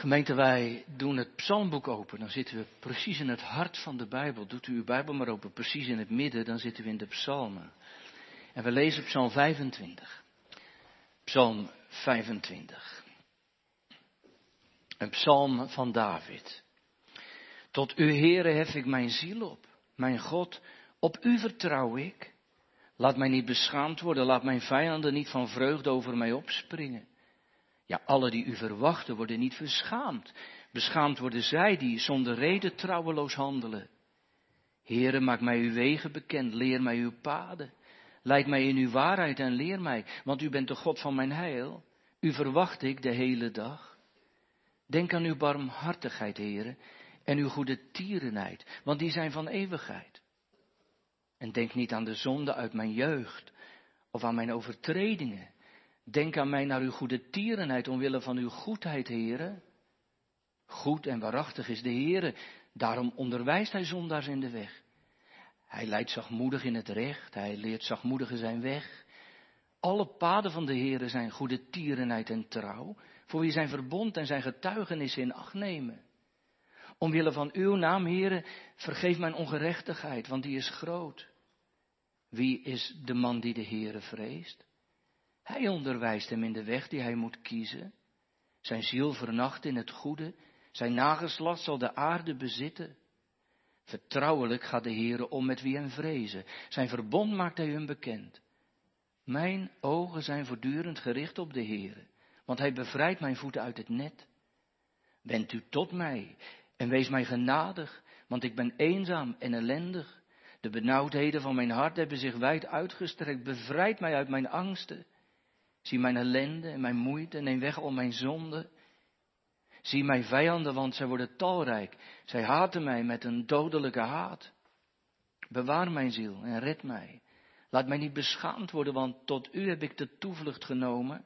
Gemeente, wij doen het psalmboek open. Dan zitten we precies in het hart van de Bijbel. Doet u uw Bijbel maar open, precies in het midden. Dan zitten we in de psalmen. En we lezen psalm 25. Psalm 25. Een psalm van David. Tot u, Heere, hef ik mijn ziel op. Mijn God, op u vertrouw ik. Laat mij niet beschaamd worden, laat mijn vijanden niet van vreugde over mij opspringen. Ja, alle die u verwachten worden niet verschaamd. Beschaamd worden zij die zonder reden trouweloos handelen. Heere, maak mij uw wegen bekend, leer mij uw paden. Leid mij in uw waarheid en leer mij, want u bent de God van mijn heil. U verwacht ik de hele dag. Denk aan uw barmhartigheid, Heere, en uw goede tierenheid, want die zijn van eeuwigheid. En denk niet aan de zonde uit mijn jeugd, of aan mijn overtredingen. Denk aan mij naar uw goede tierenheid, omwille van uw goedheid, Heere. Goed en waarachtig is de Heere, daarom onderwijst hij zondaars in de weg. Hij leidt zachtmoedig in het recht, hij leert zachtmoedigen zijn weg. Alle paden van de Heere zijn goede tierenheid en trouw, voor wie zijn verbond en zijn getuigenis in acht nemen. Omwille van uw naam, Heere, vergeef mijn ongerechtigheid, want die is groot. Wie is de man die de Heere vreest? Hij onderwijst hem in de weg die hij moet kiezen. Zijn ziel vernacht in het goede, zijn nageslacht zal de aarde bezitten. Vertrouwelijk gaat de Heere om met wie hem vrezen. Zijn verbond maakt hij hun bekend. Mijn ogen zijn voortdurend gericht op de Heere, want hij bevrijdt mijn voeten uit het net. Wend u tot mij en wees mij genadig, want ik ben eenzaam en ellendig. De benauwdheden van mijn hart hebben zich wijd uitgestrekt. Bevrijd mij uit mijn angsten. Zie mijn ellende en mijn moeite, neem weg al mijn zonden. Zie mijn vijanden, want zij worden talrijk. Zij haten mij met een dodelijke haat. Bewaar mijn ziel en red mij. Laat mij niet beschaamd worden, want tot u heb ik de toevlucht genomen.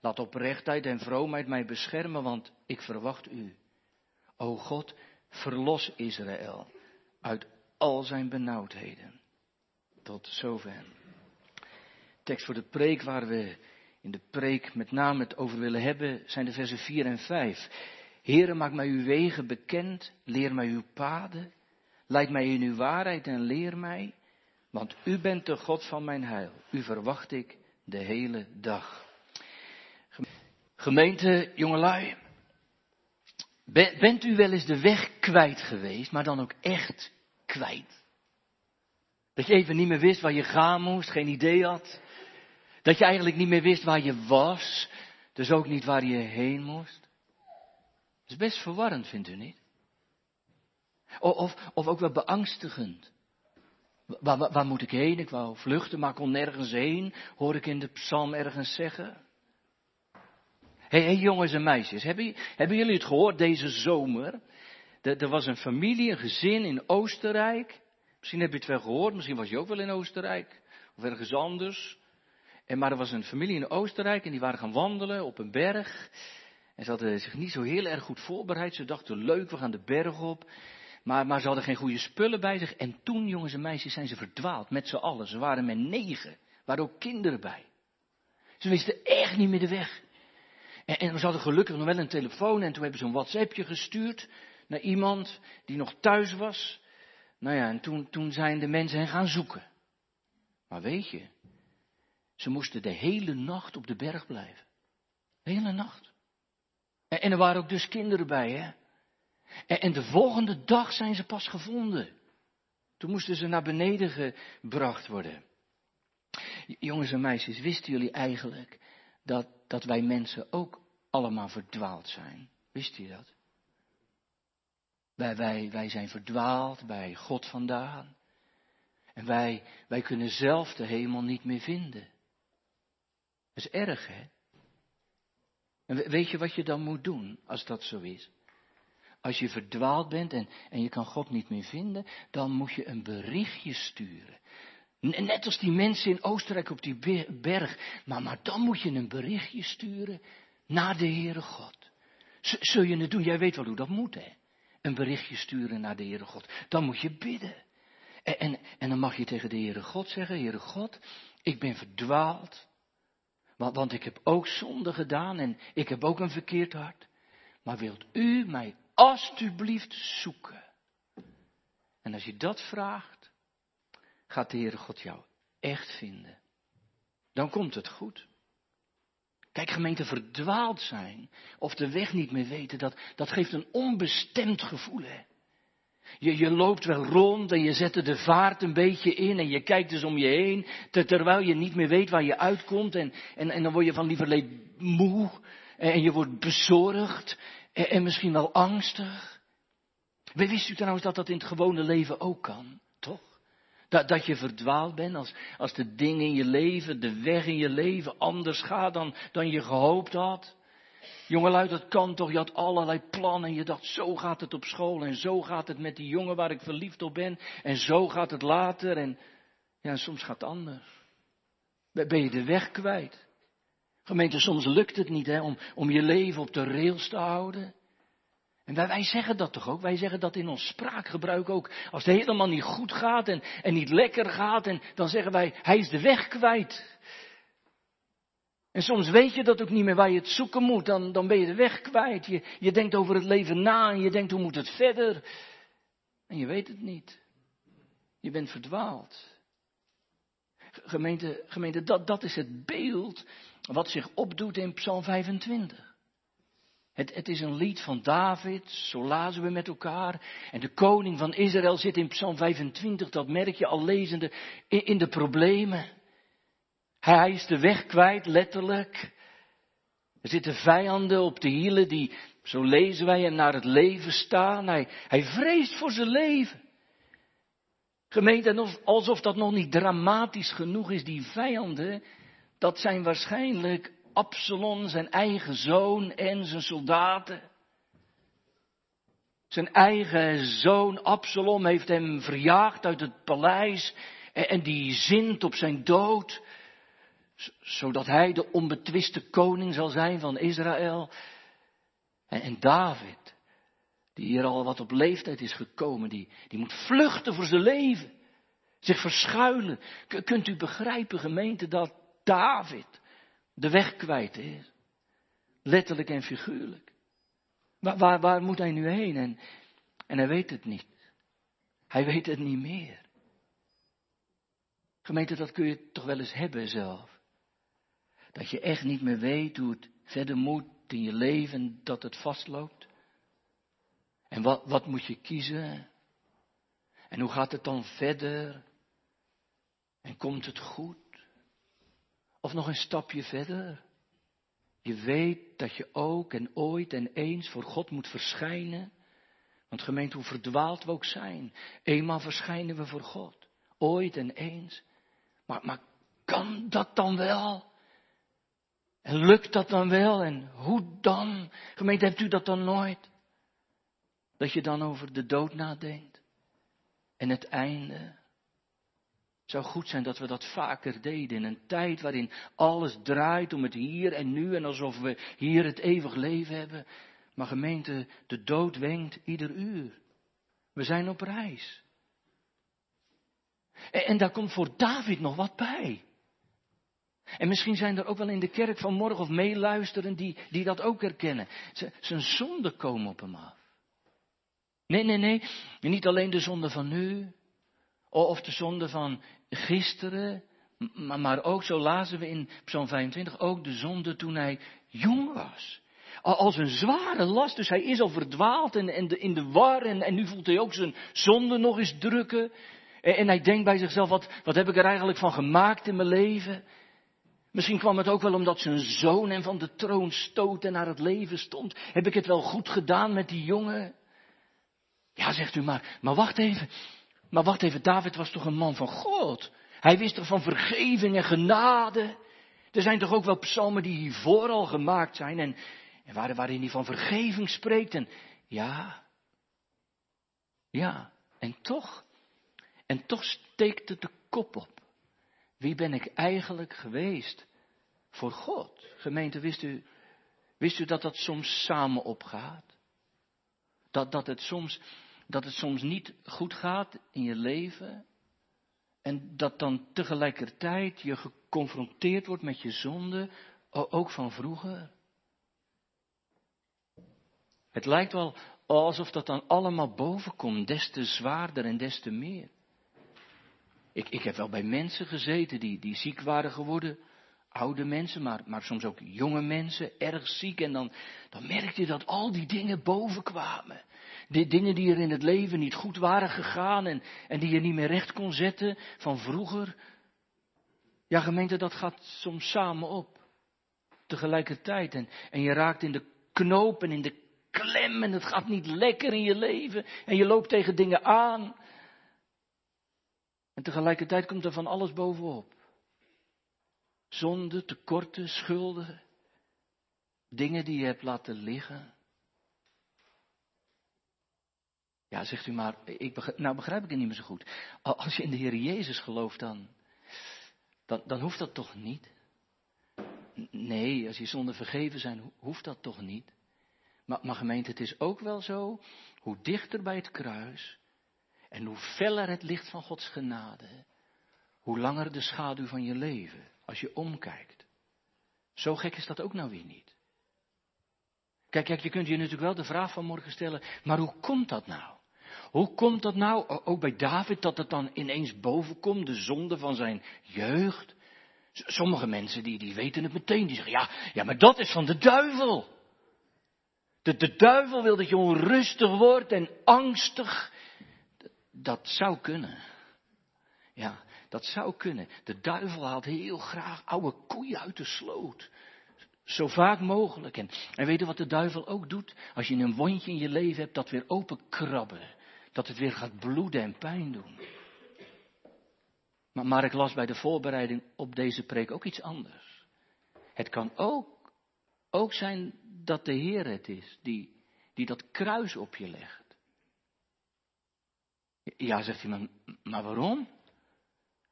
Laat oprechtheid en vroomheid mij beschermen, want ik verwacht u. O God, verlos Israël uit al zijn benauwdheden. Tot zover. Tekst voor de preek waar we in de preek met name het over willen hebben, zijn de versen 4 en 5. Heere, maak mij uw wegen bekend, leer mij uw paden, leid mij in uw waarheid en leer mij, want u bent de God van mijn heil. U verwacht ik de hele dag. Gemeente, jongelui, bent u wel eens de weg kwijt geweest, maar dan ook echt kwijt? Dat je even niet meer wist waar je gaan moest, geen idee had. Dat je eigenlijk niet meer wist waar je was, dus ook niet waar je heen moest. Dat is best verwarrend, vindt u niet? Of, of ook wel beangstigend. Waar, waar, moet ik heen? Ik wou vluchten, maar kon nergens heen, hoor ik in de psalm ergens zeggen. Hé, hey, hey, jongens en meisjes, hebben, hebben, jullie het gehoord deze zomer? Er, er was een familie, een gezin in Oostenrijk. Misschien heb je het wel gehoord, misschien was je ook wel in Oostenrijk. Of ergens anders. En maar er was een familie in Oostenrijk en die waren gaan wandelen op een berg. En ze hadden zich niet zo heel erg goed voorbereid. Ze dachten, leuk, we gaan de berg op. Maar, maar ze hadden geen goede spullen bij zich. En toen, jongens en meisjes, zijn ze verdwaald met z'n allen. Ze waren met negen. Waren ook kinderen bij. Ze wisten echt niet meer de weg. En, en ze hadden gelukkig nog wel een telefoon. En toen hebben ze een WhatsAppje gestuurd naar iemand die nog thuis was. Nou ja, en toen, toen zijn de mensen hen gaan zoeken. Maar weet je, ze moesten de hele nacht op de berg blijven. De hele nacht. En, er waren ook dus kinderen bij, hè. En, de volgende dag zijn ze pas gevonden. Toen moesten ze naar beneden gebracht worden. Jongens en meisjes, wisten jullie eigenlijk dat, dat wij mensen ook allemaal verdwaald zijn? Wist je dat? Wij, wij, wij zijn verdwaald bij God vandaan. En wij, wij kunnen zelf de hemel niet meer vinden. Dat is erg, hè? En weet je wat je dan moet doen als dat zo is? Als je verdwaald bent en, en je kan God niet meer vinden, dan moet je een berichtje sturen. Net als die mensen in Oostenrijk op die berg. Maar, maar dan moet je een berichtje sturen naar de Heere God. Zul je het doen? Jij weet wel hoe dat moet, hè? Een berichtje sturen naar de Heere God. Dan moet je bidden. En, en, en dan mag je tegen de Heere God zeggen, Heere God, ik ben verdwaald. Want, want ik heb ook zonde gedaan en ik heb ook een verkeerd hart. Maar wilt u mij alstublieft zoeken? En als je dat vraagt, gaat de Heere God jou echt vinden. Dan komt het goed. Kijk, gemeente verdwaald zijn of de weg niet meer weten, dat, dat geeft een onbestemd gevoel. Hè? Je, je loopt wel rond en je zet de vaart een beetje in en je kijkt dus om je heen, terwijl je niet meer weet waar je uitkomt en, en, en dan word je van lieverlee moe en je wordt bezorgd en, en misschien wel angstig. Wist u trouwens dat dat in het gewone leven ook kan? Toch? Dat, dat je verdwaald bent als, als de dingen in je leven, de weg in je leven anders gaat dan, dan je gehoopt had. Jongelui, dat kan toch? Je had allerlei plannen. Je dacht, zo gaat het op school. En zo gaat het met die jongen waar ik verliefd op ben. En zo gaat het later. En ja, soms gaat het anders. Ben je de weg kwijt? Gemeente, soms lukt het niet hè, om, om je leven op de rails te houden. En wij, wij, zeggen dat toch ook? Wij zeggen dat in ons spraakgebruik ook. Als het helemaal niet goed gaat en, en niet lekker gaat, en dan zeggen wij, hij is de weg kwijt. En soms weet je dat ook niet meer waar je het zoeken moet, dan, dan ben je de weg kwijt. Je, denkt over het leven na en je denkt hoe moet het verder. En je weet het niet. Je bent verdwaald. Gemeente, gemeente dat, dat is het beeld wat zich opdoet in Psalm 25. Het, het, is een lied van David, zo lazen we met elkaar. En de koning van Israël zit in Psalm 25, dat merk je al lezende, in de problemen. Hij is de weg kwijt, letterlijk. Er zitten vijanden op de hielen die, zo lezen wij, naar het leven staan. Hij, hij vreest voor zijn leven. Gemeente, alsof dat nog niet dramatisch genoeg is, die vijanden, dat zijn waarschijnlijk Absalom, zijn eigen zoon en zijn soldaten. Zijn eigen zoon Absalom heeft hem verjaagd uit het paleis en die zint op zijn dood zodat hij de onbetwiste koning zal zijn van Israël. En, David, die hier al wat op leeftijd is gekomen, die, die moet vluchten voor zijn leven. Zich verschuilen. kunt u begrijpen, gemeente, dat David de weg kwijt is? Letterlijk en figuurlijk. Waar, waar, waar moet hij nu heen? En, en hij weet het niet. Hij weet het niet meer. Gemeente, dat kun je toch wel eens hebben zelf. Dat je echt niet meer weet hoe het verder moet in je leven, dat het vastloopt. En wat, wat moet je kiezen? En hoe gaat het dan verder? En komt het goed? Of nog een stapje verder? Je weet dat je ook en ooit en eens voor God moet verschijnen. Want gemeente, hoe verdwaald we ook zijn, eenmaal verschijnen we voor God. Ooit en eens. Maar, maar kan dat dan wel? En lukt dat dan wel? En hoe dan? Gemeente, hebt u dat dan nooit? Dat je dan over de dood nadenkt? En het einde? Het zou goed zijn dat we dat vaker deden in een tijd waarin alles draait om het hier en nu en alsof we hier het eeuwig leven hebben. Maar gemeente, de dood wenkt ieder uur. We zijn op reis. En, en daar komt voor David nog wat bij. En misschien zijn er ook wel in de kerk van morgen of meeluisteren die, die dat ook herkennen. zijn zonden komen op hem af. Nee, nee, nee. Niet alleen de zonde van nu. Of de zonde van gisteren. Maar ook, zo lazen we in Psalm 25, ook de zonde toen hij jong was. Als een zware last. Dus hij is al verdwaald en, en in de war. En, en nu voelt hij ook zijn zonde nog eens drukken. En, en hij denkt bij zichzelf, wat, wat heb ik er eigenlijk van gemaakt in mijn leven? Misschien kwam het ook wel omdat zijn zoon hem van de troon stootte en naar het leven stond. Heb ik het wel goed gedaan met die jongen? Ja, zegt u maar, maar wacht even. Maar wacht even, David was toch een man van God? Hij wist toch van vergeving en genade? Er zijn toch ook wel psalmen die hiervoor al gemaakt zijn en, en waarin hij van vergeving spreekt en ja, ja, en toch, en toch steekt het de kop op. Wie ben ik eigenlijk geweest voor God? Gemeente, wist u, wist u dat dat soms samen opgaat? Dat, dat, het soms, dat het soms niet goed gaat in je leven? En dat dan tegelijkertijd je geconfronteerd wordt met je zonde, ook van vroeger? Het lijkt wel alsof dat dan allemaal boven komt, des te zwaarder en des te meer. Ik, ik heb wel bij mensen gezeten die, die ziek waren geworden, oude mensen, maar, maar soms ook jonge mensen, erg ziek. En dan, dan merkte je dat al die dingen boven kwamen. De dingen die er in het leven niet goed waren gegaan en, en die je niet meer recht kon zetten van vroeger. Ja, gemeente, dat gaat soms samen op. Tegelijkertijd. En, en je raakt in de knoop en in de klem en het gaat niet lekker in je leven. En je loopt tegen dingen aan. En tegelijkertijd komt er van alles bovenop. Zonde, tekorten, schulden. Dingen die je hebt laten liggen. Ja, zegt u maar, ik nou begrijp ik het niet meer zo goed. Als je in de Heer Jezus gelooft dan, dan, dan hoeft dat toch niet? Nee, als je zonden vergeven zijn, hoeft dat toch niet? Maar, maar gemeente, het is ook wel zo, hoe dichter bij het kruis en hoe feller het licht van Gods genade, hoe langer de schaduw van je leven, als je omkijkt. Zo gek is dat ook nou weer niet. Kijk, kijk, je kunt je natuurlijk wel de vraag van morgen stellen, maar hoe komt dat nou? Hoe komt dat nou, ook bij David, dat het dan ineens bovenkomt, de zonde van zijn jeugd? Sommige mensen die, die weten het meteen, die zeggen, ja, ja, maar dat is van de duivel. De, de duivel wil dat je onrustig wordt en angstig. Dat zou kunnen. Ja, dat zou kunnen. De duivel haalt heel graag oude koeien uit de sloot. Zo vaak mogelijk. En, weet je wat de duivel ook doet? Als je een wondje in je leven hebt, dat weer openkrabben. Dat het weer gaat bloeden en pijn doen. Maar, maar ik las bij de voorbereiding op deze preek ook iets anders. Het kan ook, ook zijn dat de Heer het is die, die dat kruis op je legt. Ja, zegt hij, maar, maar waarom?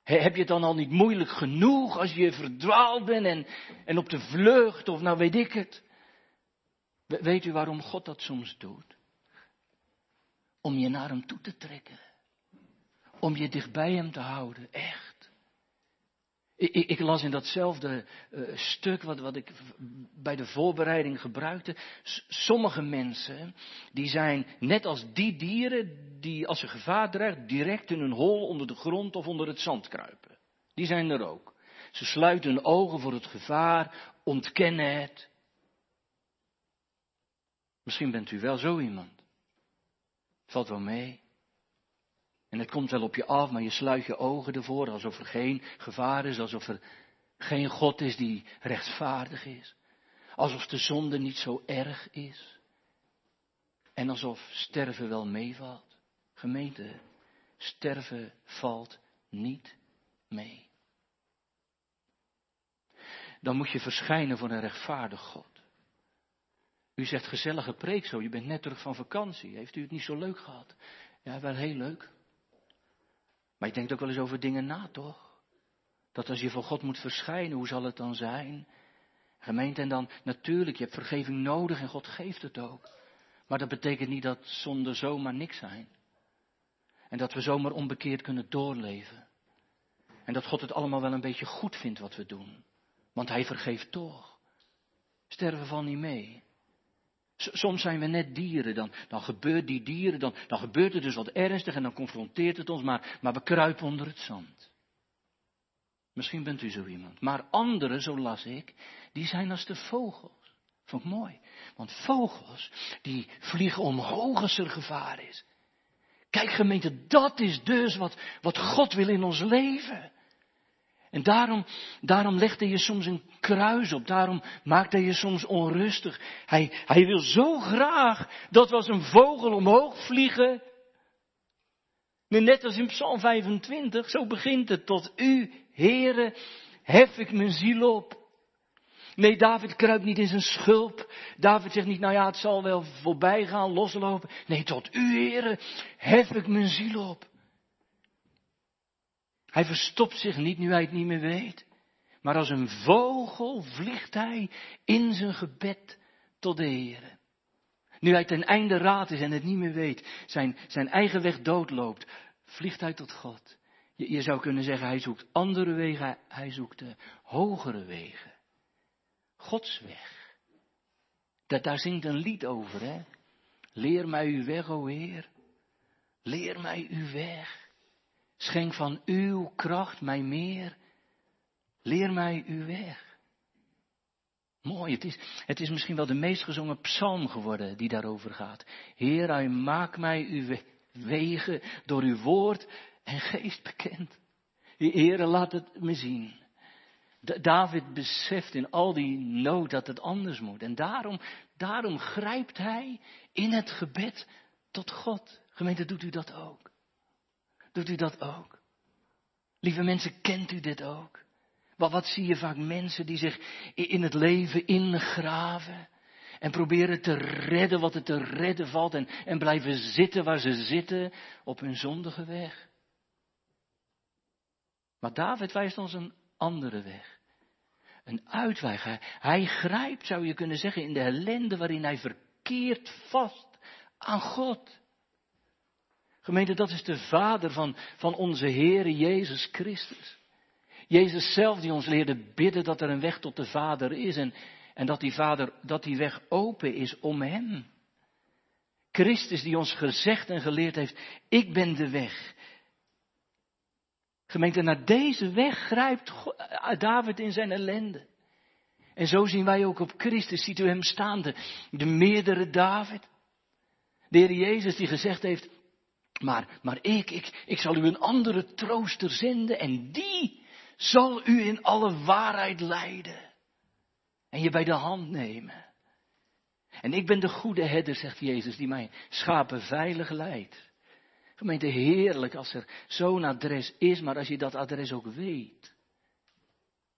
Heb je het dan al niet moeilijk genoeg als je verdwaald bent en, en op de vlucht of nou weet ik het? Weet u waarom God dat soms doet? Om je naar hem toe te trekken. Om je dichtbij hem te houden, echt. Ik, ik, las in datzelfde uh, stuk wat, wat ik bij de voorbereiding gebruikte. sommige mensen, die zijn net als die dieren die als ze gevaar dreigt direct in hun hol onder de grond of onder het zand kruipen. Die zijn er ook. Ze sluiten hun ogen voor het gevaar, ontkennen het. Misschien bent u wel zo iemand. Valt wel mee. En het komt wel op je af, maar je sluit je ogen ervoor alsof er geen gevaar is, alsof er geen God is die rechtvaardig is. Alsof de zonde niet zo erg is. En alsof sterven wel meevalt. Gemeente, sterven valt niet mee. Dan moet je verschijnen voor een rechtvaardig God. U zegt gezellige preek zo, je bent net terug van vakantie. Heeft u het niet zo leuk gehad? Ja, wel heel leuk. Maar je denkt ook wel eens over dingen na, toch? Dat als je voor God moet verschijnen, hoe zal het dan zijn? Gemeente, en dan natuurlijk, je hebt vergeving nodig en God geeft het ook. Maar dat betekent niet dat zonden zomaar niks zijn. En dat we zomaar onbekeerd kunnen doorleven. En dat God het allemaal wel een beetje goed vindt wat we doen. Want Hij vergeeft toch. Sterven van niet mee. Soms zijn we net dieren, dan, dan gebeurt die dieren, dan, dan gebeurt er dus wat ernstig en dan confronteert het ons, maar, maar we kruipen onder het zand. Misschien bent u zo iemand. Maar anderen, zo las ik, die zijn als de vogels. Vond ik mooi. Want vogels, die vliegen omhoog als er gevaar is. Kijk gemeente, dat is dus wat, wat God wil in ons leven. En daarom, daarom legt hij je soms een kruis op. Daarom maakt hij je soms onrustig. Hij, hij wil zo graag dat we als een vogel omhoog vliegen. Net als in Psalm 25, zo begint het. Tot u, Heere, hef ik mijn ziel op. Nee, David kruipt niet in zijn schulp. David zegt niet, nou ja, het zal wel voorbij gaan, loslopen. Nee, tot u, Heere, hef ik mijn ziel op. Hij verstopt zich niet nu hij het niet meer weet. Maar als een vogel vliegt hij in zijn gebed tot de Heer. Nu hij ten einde raad is en het niet meer weet, zijn, zijn eigen weg doodloopt, vliegt hij tot God. Je, je zou kunnen zeggen, hij zoekt andere wegen, hij zoekt de hogere wegen. Gods weg. Dat, daar zingt een lied over, hè? Leer mij uw weg, o Heer. Leer mij uw weg. Schenk van uw kracht mij meer. Leer mij uw weg. Mooi, het is, het is misschien wel de meest gezongen psalm geworden die daarover gaat. Heer, u maak mij uw wegen door uw woord en geest bekend. Heer, laat het me zien. David beseft in al die nood dat het anders moet. En daarom, daarom grijpt hij in het gebed tot God. Gemeente, doet u dat ook? Doet u dat ook? Lieve mensen, kent u dit ook? Wat, wat zie je vaak mensen die zich in het leven ingraven en proberen te redden wat er te redden valt en, en blijven zitten waar ze zitten op hun zondige weg. Maar David wijst ons een andere weg. Een uitweg. Hij, grijpt, zou je kunnen zeggen, in de ellende waarin hij verkeert vast aan God. Gemeente, dat is de Vader van, van onze Heere Jezus Christus. Jezus zelf die ons leerde bidden dat er een weg tot de Vader is en, en dat die Vader, dat die weg open is om Hem. Christus die ons gezegd en geleerd heeft, ik ben de weg. Gemeente, naar deze weg grijpt David in zijn ellende. En zo zien wij ook op Christus, ziet u hem staande, de meerdere David. De Heer Jezus die gezegd heeft, maar, maar ik, ik, ik zal u een andere trooster zenden en die zal u in alle waarheid leiden. En je bij de hand nemen. En ik ben de goede herder, zegt Jezus, die mijn schapen veilig leidt. Gemeente, heerlijk als er zo'n adres is, maar als je dat adres ook weet.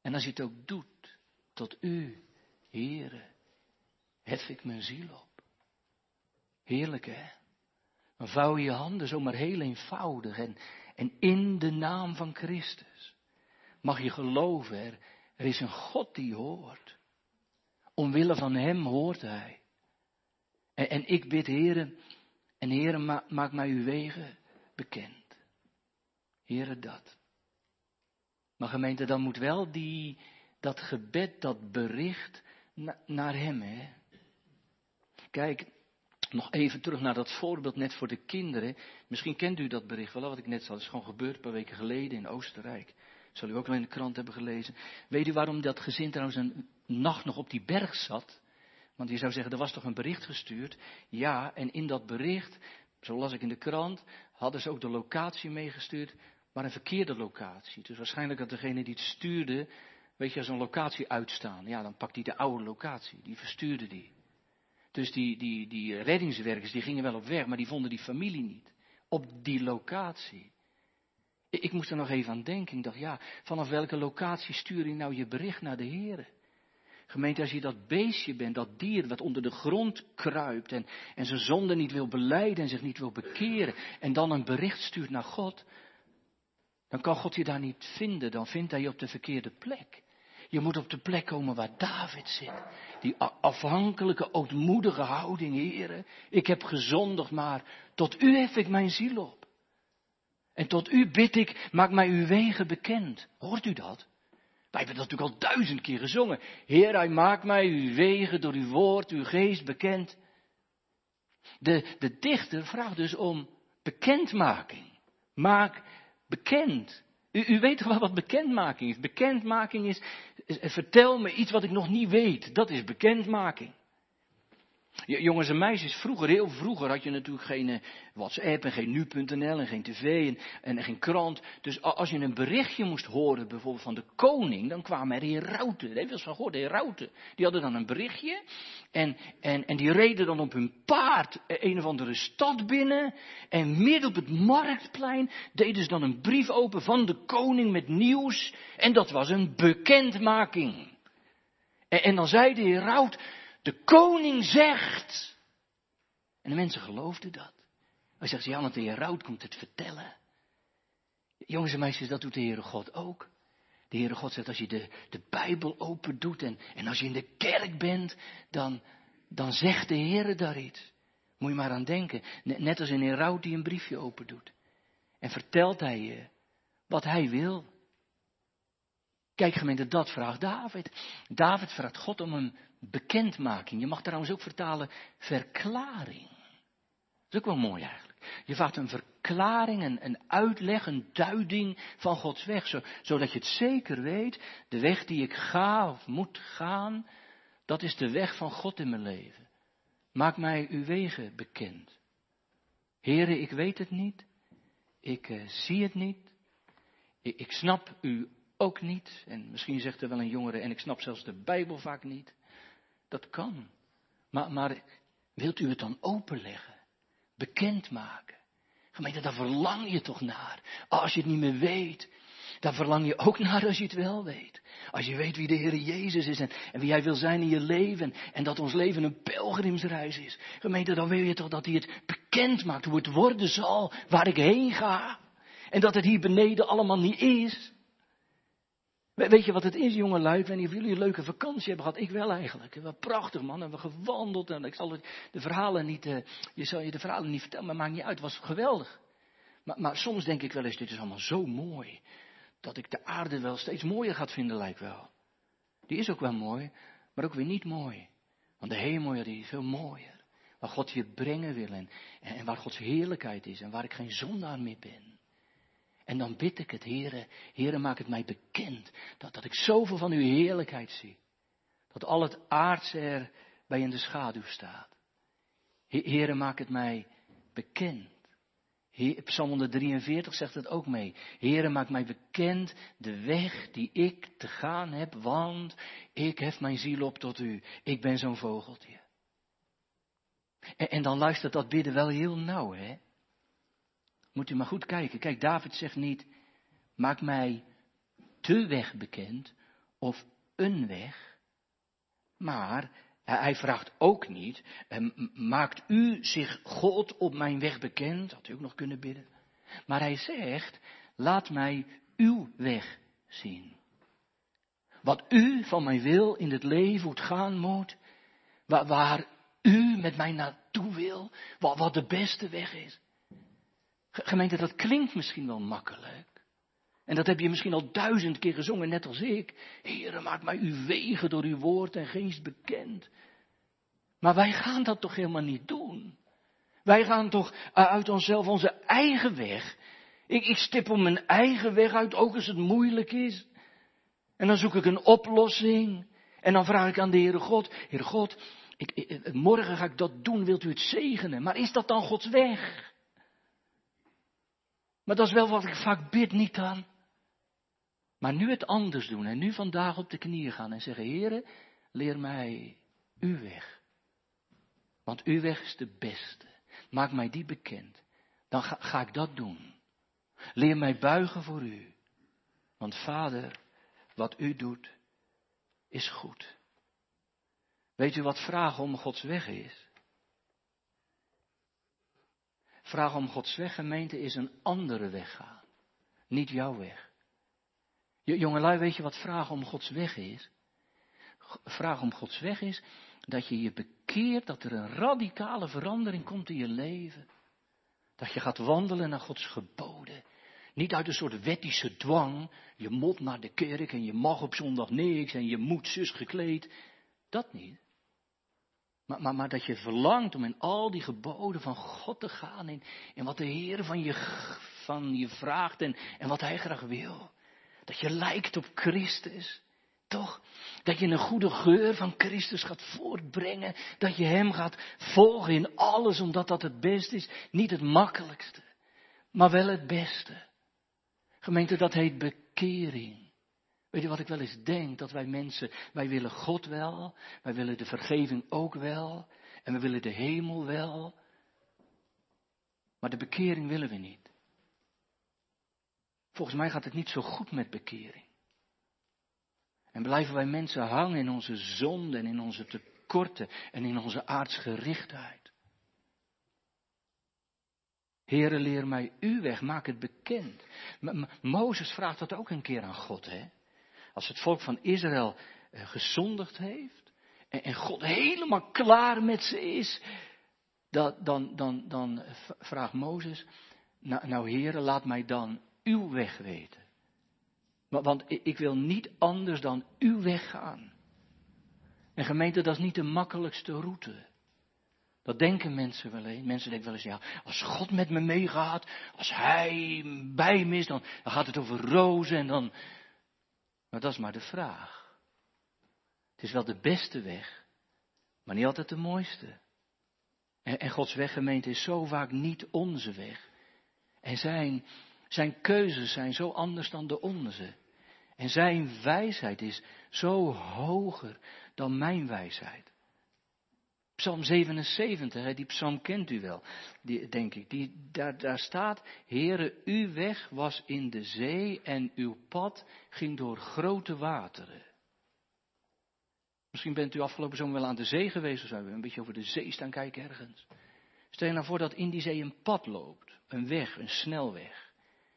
En als je het ook doet, tot u, Heere, hef ik mijn ziel op. Heerlijk, hè? Dan vouw je handen zomaar heel eenvoudig en, en in de naam van Christus mag je geloven, er, er is een God die hoort. Omwille van Hem hoort Hij. En, en ik bid, Heren, en Heren, maak mij uw wegen bekend. Heren, dat. Maar gemeente, dan moet wel die, dat gebed, dat bericht naar Hem, hè. Kijk, nog even terug naar dat voorbeeld net voor de kinderen. Misschien kent u dat bericht wel, wat ik net zei. Dat is gewoon gebeurd een paar weken geleden in Oostenrijk. Zal u ook wel in de krant hebben gelezen. Weet u waarom dat gezin trouwens een nacht nog op die berg zat? Want je zou zeggen, er was toch een bericht gestuurd? Ja, en in dat bericht, zo las ik in de krant, hadden ze ook de locatie meegestuurd, maar een verkeerde locatie. Dus waarschijnlijk had degene die het stuurde, weet je, zo'n locatie uitstaan. Ja, dan pakt hij de oude locatie, die verstuurde die. Dus die, die, die reddingswerkers, die gingen wel op weg, maar die vonden die familie niet. Op die locatie. Ik moest er nog even aan denken. Ik dacht, ja, vanaf welke locatie stuur je nou je bericht naar de Heer? Gemeente, als je dat beestje bent, dat dier wat onder de grond kruipt en, en zijn zonde niet wil beleiden en zich niet wil bekeren en dan een bericht stuurt naar God, dan kan God je daar niet vinden, dan vindt hij je op de verkeerde plek. Je moet op de plek komen waar David zit. Die afhankelijke, ootmoedige houding, heren. Ik heb gezondigd, maar tot u hef ik mijn ziel op. En tot u bid ik, maak mij uw wegen bekend. Hoort u dat? Wij hebben dat natuurlijk al duizend keer gezongen. Heer, hij maakt mij uw wegen door uw woord, uw geest bekend. De, de dichter vraagt dus om bekendmaking. Maak bekend. U, u weet toch wel wat bekendmaking is? Bekendmaking is, is, vertel me iets wat ik nog niet weet. Dat is bekendmaking. Jongens en meisjes, vroeger, heel vroeger had je natuurlijk geen eh, WhatsApp en geen nu.nl en geen tv en, en, geen krant. Dus als je een berichtje moest horen, bijvoorbeeld van de koning, dan kwamen er herauten. Dat heb je wel van gehoord, herauten. Die hadden dan een berichtje en, en, en die reden dan op hun paard een of andere stad binnen. En midden op het marktplein deden ze dan een brief open van de koning met nieuws. En dat was een bekendmaking. En, en dan zei de heraut, de koning zegt. En de mensen geloofden dat. Hij zegt, ja, want de Heer komt het vertellen. Jongens en meisjes, dat doet de Heere God ook. De Heere God zegt, als je de, de Bijbel open doet en, en als je in de kerk bent, dan, dan zegt de Heere daar iets. Moet je maar aan denken. Net als een Heer die een briefje open doet. En vertelt hij je wat hij wil. Kijk gemeente, dat vraagt David. David vraagt God om een bekendmaking. Je mag trouwens ook vertalen verklaring. is ook wel mooi eigenlijk. Je vraagt een verklaring, een, een uitleg, een duiding van Gods weg. Zo, zodat je het zeker weet, de weg die ik ga of moet gaan, dat is de weg van God in mijn leven. Maak mij uw wegen bekend. Heren, ik weet het niet. Ik uh, zie het niet. Ik snap u ook niet. En misschien zegt er wel een jongere, en ik snap zelfs de Bijbel vaak niet. Dat kan. Maar, maar wilt u het dan openleggen? Bekendmaken? Gemeente, daar verlang je toch naar. Als je het niet meer weet, daar verlang je ook naar als je het wel weet. Als je weet wie de Heer Jezus is en, en, wie Hij wil zijn in je leven. En dat ons leven een pelgrimsreis is. Gemeente, dan wil je toch dat Hij het bekend maakt. Hoe het worden zal waar ik heen ga. En dat het hier beneden allemaal niet is. Weet je wat het is, jonge lui? Ik of jullie een leuke vakantie hebben gehad. Ik wel eigenlijk. Wel prachtig, man. En we gewandeld. En ik zal de verhalen niet, uh, je zal je de verhalen niet vertellen, maar maakt niet uit. Het was geweldig. Maar, maar, soms denk ik wel eens, dit is allemaal zo mooi. Dat ik de aarde wel steeds mooier gaat vinden, lijkt wel. Die is ook wel mooi, maar ook weer niet mooi. Want de hemel, die is veel mooier. Waar God je brengen wil en, en waar Gods heerlijkheid is en waar ik geen zondaar meer ben. En dan bid ik het, Heere, Heere, maak het mij bekend. Dat, dat ik zoveel van uw heerlijkheid zie. Dat al het aardse er bij in de schaduw staat. Heere, maak het mij bekend. Psalm 143 zegt het ook mee. Heere, maak mij bekend de weg die ik te gaan heb, want ik hef mijn ziel op tot u. Ik ben zo'n vogeltje. En, en dan luistert dat bidden wel heel nauw, hè? Moet u maar goed kijken. Kijk, David zegt niet, maak mij de weg bekend of een weg. Maar hij vraagt ook niet, maakt u zich God op mijn weg bekend? Had u ook nog kunnen bidden. Maar hij zegt, laat mij uw weg zien. Wat u van mij wil in het leven, hoe het gaan moet. Waar, waar u met mij naartoe wil. Wat, wat de beste weg is. Gemeente, dat klinkt misschien wel makkelijk. En dat heb je misschien al duizend keer gezongen, net als ik. Heere, maak mij uw wegen door uw woord en geest bekend. Maar wij gaan dat toch helemaal niet doen. Wij gaan toch uit onszelf onze eigen weg. Ik, ik stip op mijn eigen weg uit, ook als het moeilijk is. En dan zoek ik een oplossing. En dan vraag ik aan de Heere God, Heere God, ik, ik, morgen ga ik dat doen, wilt u het zegenen? Maar is dat dan Gods weg? Maar dat is wel wat ik vaak bid, niet dan. Maar nu het anders doen en nu vandaag op de knieën gaan en zeggen, Heere, leer mij uw weg. Want uw weg is de beste. Maak mij die bekend. Dan ga, ga ik dat doen. Leer mij buigen voor u. Want vader, wat u doet, is goed. Weet u wat vragen om Gods weg is? Vraag om Gods weg, gemeente, is een andere weg gaan. Niet jouw weg. Jongelui, weet je wat vragen om Gods weg is? Vraag om Gods weg is dat je je bekeert, dat er een radicale verandering komt in je leven. Dat je gaat wandelen naar Gods geboden. Niet uit een soort wettische dwang. Je moet naar de kerk en je mag op zondag niks en je moet zus gekleed. Dat niet. Maar, maar, dat je verlangt om in al die geboden van God te gaan. In wat de Heer van je, van je vraagt en, en wat Hij graag wil. Dat je lijkt op Christus. Toch? Dat je een goede geur van Christus gaat voortbrengen. Dat je Hem gaat volgen in alles omdat dat het beste is. Niet het makkelijkste. Maar wel het beste. Gemeente, dat heet bekering. Weet je wat ik wel eens denk? Dat wij mensen, wij willen God wel, wij willen de vergeving ook wel, en we willen de hemel wel, maar de bekering willen we niet. Volgens mij gaat het niet zo goed met bekering. En blijven wij mensen hangen in onze zonde en in onze tekorten en in onze aardsgerichtheid. Heere, leer mij uw weg, maak het bekend. Mozes vraagt dat ook een keer aan God, hè? Als het volk van Israël eh, gezondigd heeft en, God helemaal klaar met ze is, dan, dan, dan, dan vraagt Mozes, nou, nou heren, laat mij dan uw weg weten. Want ik wil niet anders dan uw weg gaan. En gemeente, dat is niet de makkelijkste route. Dat denken mensen wel eens. Mensen denken wel eens, ja, als God met me meegaat, als Hij bij me is, dan, dan gaat het over rozen en dan. Maar dat is maar de vraag. Het is wel de beste weg, maar niet altijd de mooiste. En, en Gods weggemeente is zo vaak niet onze weg. En zijn, zijn keuzes zijn zo anders dan de onze. En zijn wijsheid is zo hoger dan mijn wijsheid. Psalm 77, die psalm kent u wel, die, denk ik. Die, daar, daar staat, Heere, uw weg was in de zee en uw pad ging door grote wateren. Misschien bent u afgelopen zomer wel aan de zee geweest of zo, een beetje over de zee staan kijken ergens. Stel je nou voor dat in die zee een pad loopt, een weg, een snelweg.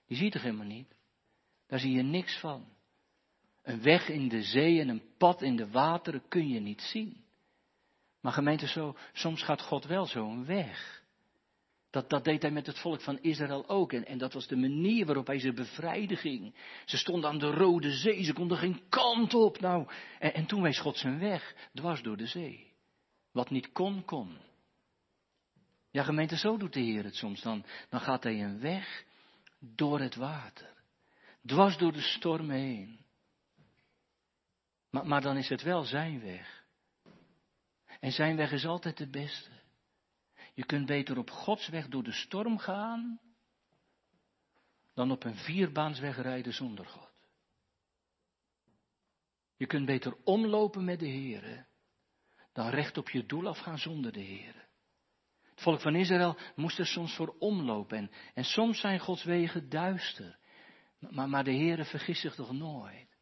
Die ziet er helemaal niet. Daar zie je niks van. Een weg in de zee en een pad in de wateren kun je niet zien. Maar gemeente, zo, soms gaat God wel zo een weg. Dat, dat deed hij met het volk van Israël ook. En, dat was de manier waarop hij ze bevrijdde ging. Ze stonden aan de Rode Zee, ze konden geen kant op. Nou, en, en toen wees God zijn weg, dwars door de zee. Wat niet kon, kon. Ja, gemeente, zo doet de Heer het soms. Dan, dan gaat hij een weg door het water. Dwars door de storm heen. Maar, maar dan is het wel zijn weg. En zijn weg is altijd de beste. Je kunt beter op Gods weg door de storm gaan, dan op een vierbaansweg rijden zonder God. Je kunt beter omlopen met de Heer, dan recht op je doel afgaan zonder de Heer. Het volk van Israël moest er soms voor omlopen en, en soms zijn Gods wegen duister. Maar, maar de Heer vergist zich toch nooit.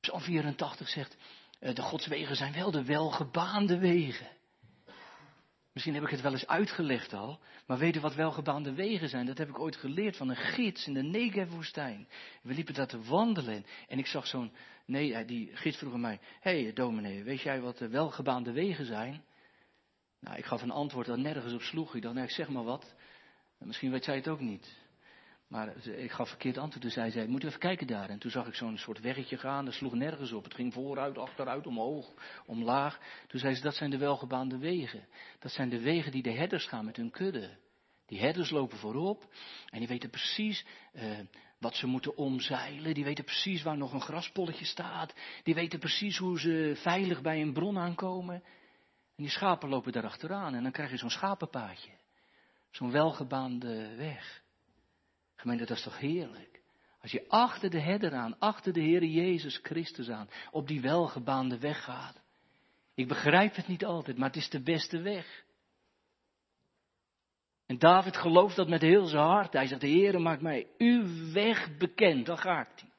Psalm 84 zegt, de godswegen zijn wel de welgebaande wegen. Misschien heb ik het wel eens uitgelegd al, maar weet u wat welgebaande wegen zijn? Dat heb ik ooit geleerd van een gids in de Negev-woestijn. We liepen daar te wandelen en ik zag zo'n, nee, eh, die gids vroeg aan mij, hé hey, dominee, weet jij wat de welgebaande wegen zijn? Nou, ik gaf een antwoord dat nergens op sloeg. Ik dacht, nou, ik zeg maar wat. Misschien weet zij het ook niet. Maar ik gaf verkeerd antwoord. Dus hij zei, moet even kijken daar. En toen zag ik zo'n soort weggetje gaan. Dat sloeg nergens op. Het ging vooruit, achteruit, omhoog, omlaag. Toen zei ze, dat zijn de welgebaande wegen. Dat zijn de wegen die de herders gaan met hun kudde. Die herders lopen voorop. En die weten precies uh, wat ze moeten omzeilen. Die weten precies waar nog een graspolletje staat. Die weten precies hoe ze veilig bij een bron aankomen. En die schapen lopen daar achteraan. En dan krijg je zo'n schapenpaadje. Zo'n welgebaande weg. Gemeente, dat is toch heerlijk? Als je achter de herder aan, achter de Heer Jezus Christus aan, op die welgebaande weg gaat. Ik begrijp het niet altijd, maar het is de beste weg. En David gelooft dat met heel zijn hart. Hij zegt, de Heer maakt mij uw weg bekend, dan gaat hij.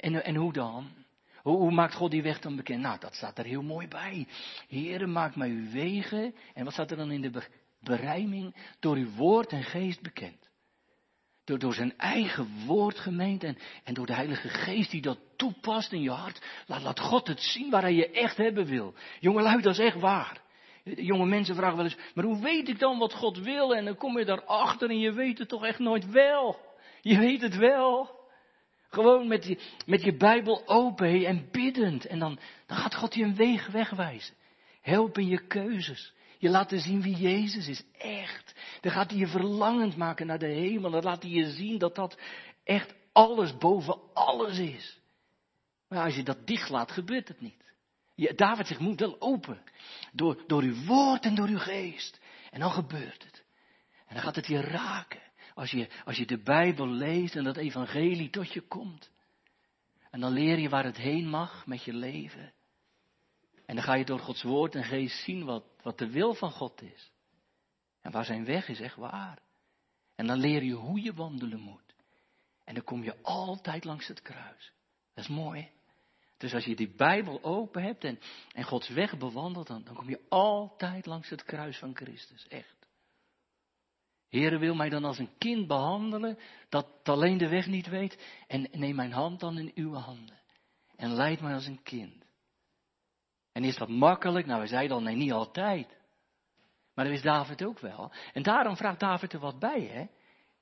En, en, hoe dan? Hoe, maakt God die weg dan bekend? Nou, dat staat er heel mooi bij. Heere, maakt mij uw wegen. En wat staat er dan in de berijming? Door uw woord en geest bekend. Door, zijn eigen woord gemeend en, en door de Heilige Geest die dat toepast in je hart. Laat, laat God het zien waar hij je echt hebben wil. Jongelui, dat is echt waar. Jonge mensen vragen wel eens, maar hoe weet ik dan wat God wil? En dan kom je daarachter en je weet het toch echt nooit wel. Je weet het wel. Gewoon met je, met je Bijbel open en biddend. En dan, dan gaat God je een weg wegwijzen. Help in je keuzes. Je laten zien wie Jezus is, echt. Dan gaat hij je verlangend maken naar de hemel. Dan laat hij je zien dat dat echt alles boven alles is. Maar als je dat dicht laat, gebeurt het niet. David zegt, moet wel open. Door, door uw woord en door uw geest. En dan gebeurt het. En dan gaat het je raken. Als je, als je de Bijbel leest en dat evangelie tot je komt. En dan leer je waar het heen mag met je leven. En dan ga je door Gods woord en geest zien wat, wat de wil van God is. En waar zijn weg is echt waar. En dan leer je hoe je wandelen moet. En dan kom je altijd langs het kruis. Dat is mooi. Dus als je die Bijbel open hebt en, en Gods weg bewandelt, dan, dan kom je altijd langs het kruis van Christus. Echt. Heere wil mij dan als een kind behandelen dat alleen de weg niet weet. En neem mijn hand dan in uw handen. En leid mij als een kind. En is dat makkelijk? Nou, we zeiden al, nee, niet altijd. Maar dat wist David ook wel. En daarom vraagt David er wat bij, hè.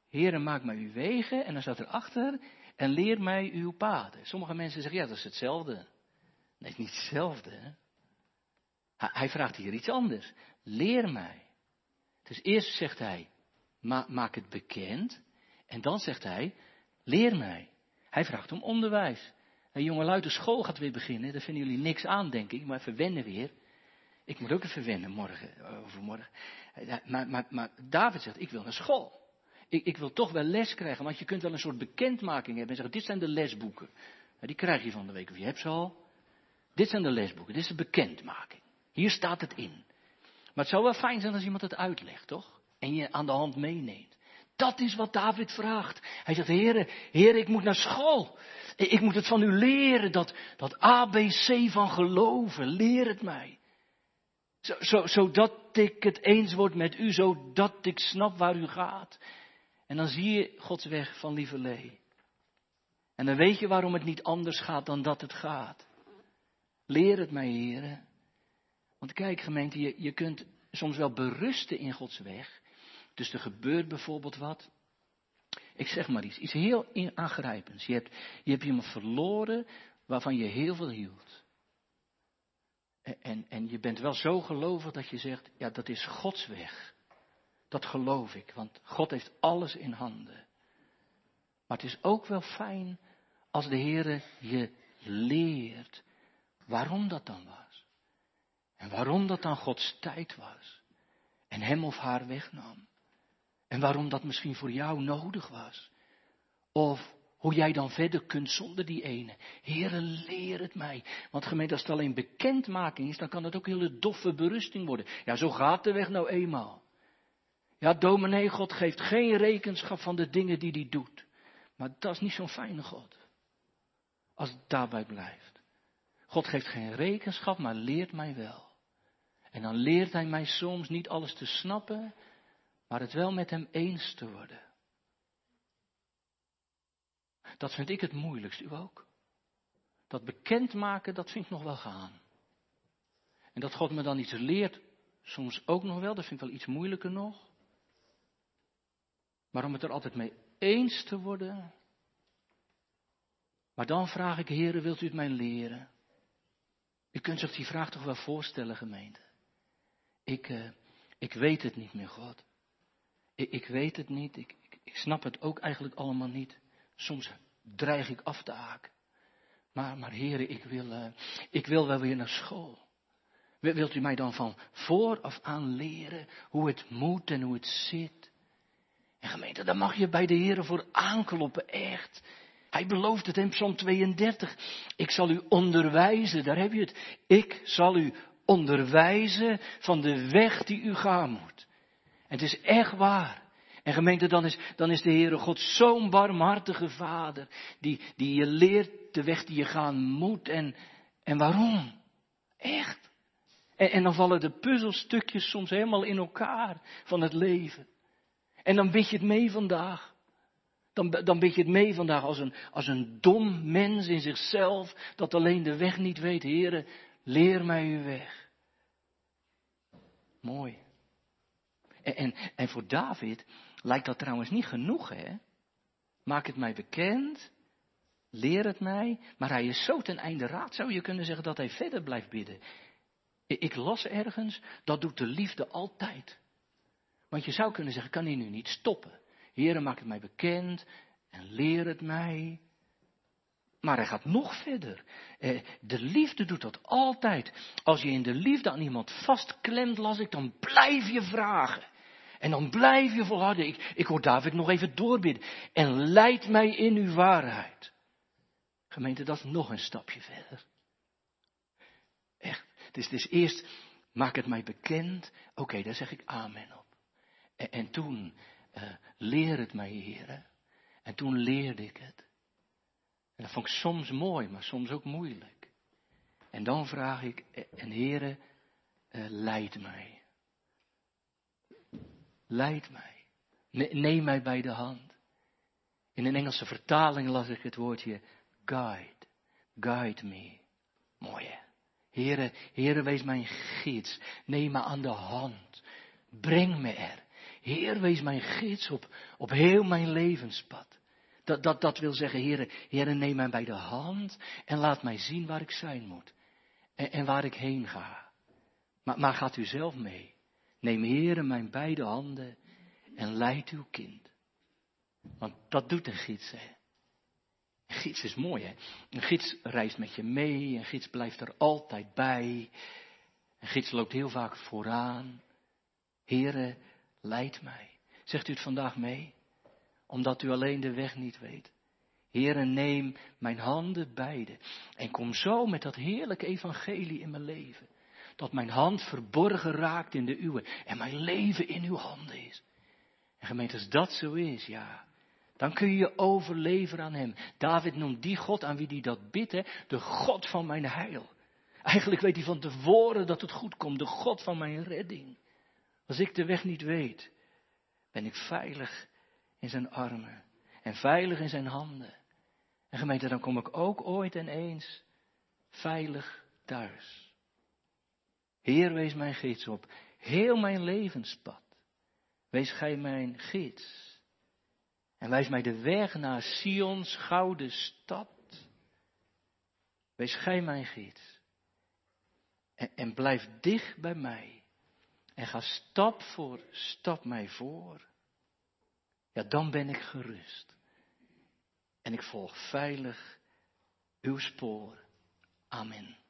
Heren, maak mij uw wegen. En dan staat erachter, en leer mij uw paden. Sommige mensen zeggen, ja, dat is hetzelfde. Nee, het is niet hetzelfde. Hij vraagt hier iets anders. Leer mij. Dus eerst zegt hij, maak het bekend. En dan zegt hij, leer mij. Hij vraagt om onderwijs. Een jonge lui, de school gaat weer beginnen. Daar vinden jullie niks aan, denk ik. Maar even wennen weer. Ik moet ook even wennen morgen, overmorgen. Maar, maar, maar David zegt, ik wil naar school. Ik, ik, wil toch wel les krijgen, want je kunt wel een soort bekendmaking hebben en zeggen, dit zijn de lesboeken. Die krijg je van de week, of je hebt ze al. Dit zijn de lesboeken, dit is de bekendmaking. Hier staat het in. Maar het zou wel fijn zijn als iemand het uitlegt, toch? En je aan de hand meeneemt. Dat is wat David vraagt. Hij zegt, heren, heren, ik moet naar school. Ik moet het van u leren, dat, dat ABC van geloven. Leer het mij. Zo, zo, zodat ik het eens word met u, zodat ik snap waar u gaat. En dan zie je Gods weg van lieverlee. En dan weet je waarom het niet anders gaat dan dat het gaat. Leer het mij, heren. Want kijk, gemeente, je, je kunt soms wel berusten in Gods weg. Dus er gebeurt bijvoorbeeld wat. Ik zeg maar iets, iets heel aangrijpends. Je hebt, je hebt iemand verloren waarvan je heel veel hield. En, en, en je bent wel zo gelovig dat je zegt, ja, dat is Gods weg. Dat geloof ik, want God heeft alles in handen. Maar het is ook wel fijn als de Heer je leert waarom dat dan was. En waarom dat dan Gods tijd was. En hem of haar wegnam. En waarom dat misschien voor jou nodig was. Of hoe jij dan verder kunt zonder die ene. Heere, leer het mij. Want gemeente, als het alleen bekendmaking is, dan kan het ook hele doffe berusting worden. Ja, zo gaat de weg nou eenmaal. Ja, dominee, God geeft geen rekenschap van de dingen die hij doet. Maar dat is niet zo'n fijne God. Als het daarbij blijft. God geeft geen rekenschap, maar leert mij wel. En dan leert hij mij soms niet alles te snappen, maar het wel met hem eens te worden. Dat vind ik het moeilijkst, u ook. Dat bekendmaken, dat vind ik nog wel gaan. En dat God me dan iets leert, soms ook nog wel, dat vind ik wel iets moeilijker nog. Maar om het er altijd mee eens te worden. Maar dan vraag ik, heren, wilt u het mij leren? U kunt zich die vraag toch wel voorstellen, gemeente. Ik, uh, ik weet het niet meer, God. Ik, ik weet het niet. Ik, ik, snap het ook eigenlijk allemaal niet. Soms dreig ik af te haken. Maar, maar heren, ik wil, uh, ik wil wel weer naar school. Wilt u mij dan van vooraf aan leren hoe het moet en hoe het zit? En gemeente, daar mag je bij de Heer voor aankloppen, echt. Hij belooft het in Psalm 32. Ik zal u onderwijzen, daar heb je het. Ik zal u onderwijzen van de weg die u gaan moet. En het is echt waar. En gemeente, dan is, dan is de Heere God zo'n barmhartige vader, die, die je leert de weg die je gaan moet en, en waarom. Echt. En, en dan vallen de puzzelstukjes soms helemaal in elkaar van het leven. En dan bid je het mee vandaag. Dan, dan bid je het mee vandaag als een, als een dom mens in zichzelf, dat alleen de weg niet weet. Heren, leer mij uw weg. Mooi. En, en, voor David lijkt dat trouwens niet genoeg, hè? Maak het mij bekend, leer het mij, maar hij is zo ten einde raad, zou je kunnen zeggen dat hij verder blijft bidden. Ik las ergens, dat doet de liefde altijd. Want je zou kunnen zeggen, kan hij nu niet stoppen? Heren, maak het mij bekend en leer het mij. Maar hij gaat nog verder. Eh, de liefde doet dat altijd. Als je in de liefde aan iemand vastklemt, las ik, dan blijf je vragen. En dan blijf je volharden. Ik, ik hoor David nog even doorbidden. En leid mij in uw waarheid. Gemeente, dat is nog een stapje verder. Echt. Dus is eerst, maak het mij bekend. Oké, daar zeg ik amen op. En, en toen, uh, leer het mij, heren. En toen leerde ik het. En dat vond ik soms mooi, maar soms ook moeilijk. En dan vraag ik, eh, en heren, uh, leid mij. Leid mij. neem mij bij de hand. In een Engelse vertaling las ik het woordje guide. Guide me. Mooi hè. Heren, wees mijn gids. Neem me aan de hand. Breng me er. Heer, wees mijn gids op, op heel mijn levenspad. Dat, dat, dat wil zeggen, Heer, Heer, neem mij bij de hand en laat mij zien waar ik zijn moet. En, en waar ik heen ga. Maar, maar gaat u zelf mee. Neem Heer mijn beide handen en leid uw kind. Want dat doet een gids, hè. Een gids is mooi, hè. Een gids reist met je mee, een gids blijft er altijd bij. Een gids loopt heel vaak vooraan. Heere, leid mij. Zegt u het vandaag mee? Omdat u alleen de weg niet weet. Heere, neem mijn handen beide en kom zo met dat heerlijke evangelie in mijn leven. Dat mijn hand verborgen raakt in de uwe en mijn leven in uw handen is. En gemeente, als dat zo is, ja, dan kun je je overleveren aan hem. David noemt die God aan wie hij dat bidt, hè, de God van mijn heil. Eigenlijk weet hij van tevoren dat het goed komt, de God van mijn redding. Als ik de weg niet weet, ben ik veilig in zijn armen en veilig in zijn handen. En gemeente, dan kom ik ook ooit en eens veilig thuis. Heer, wees mijn gids op heel mijn levenspad. Wees gij mijn gids. En wijs mij de weg naar Sions gouden stad. Wees gij mijn gids. En, en blijf dicht bij mij. En ga stap voor stap mij voor. Ja, dan ben ik gerust. En ik volg veilig uw spoor. Amen.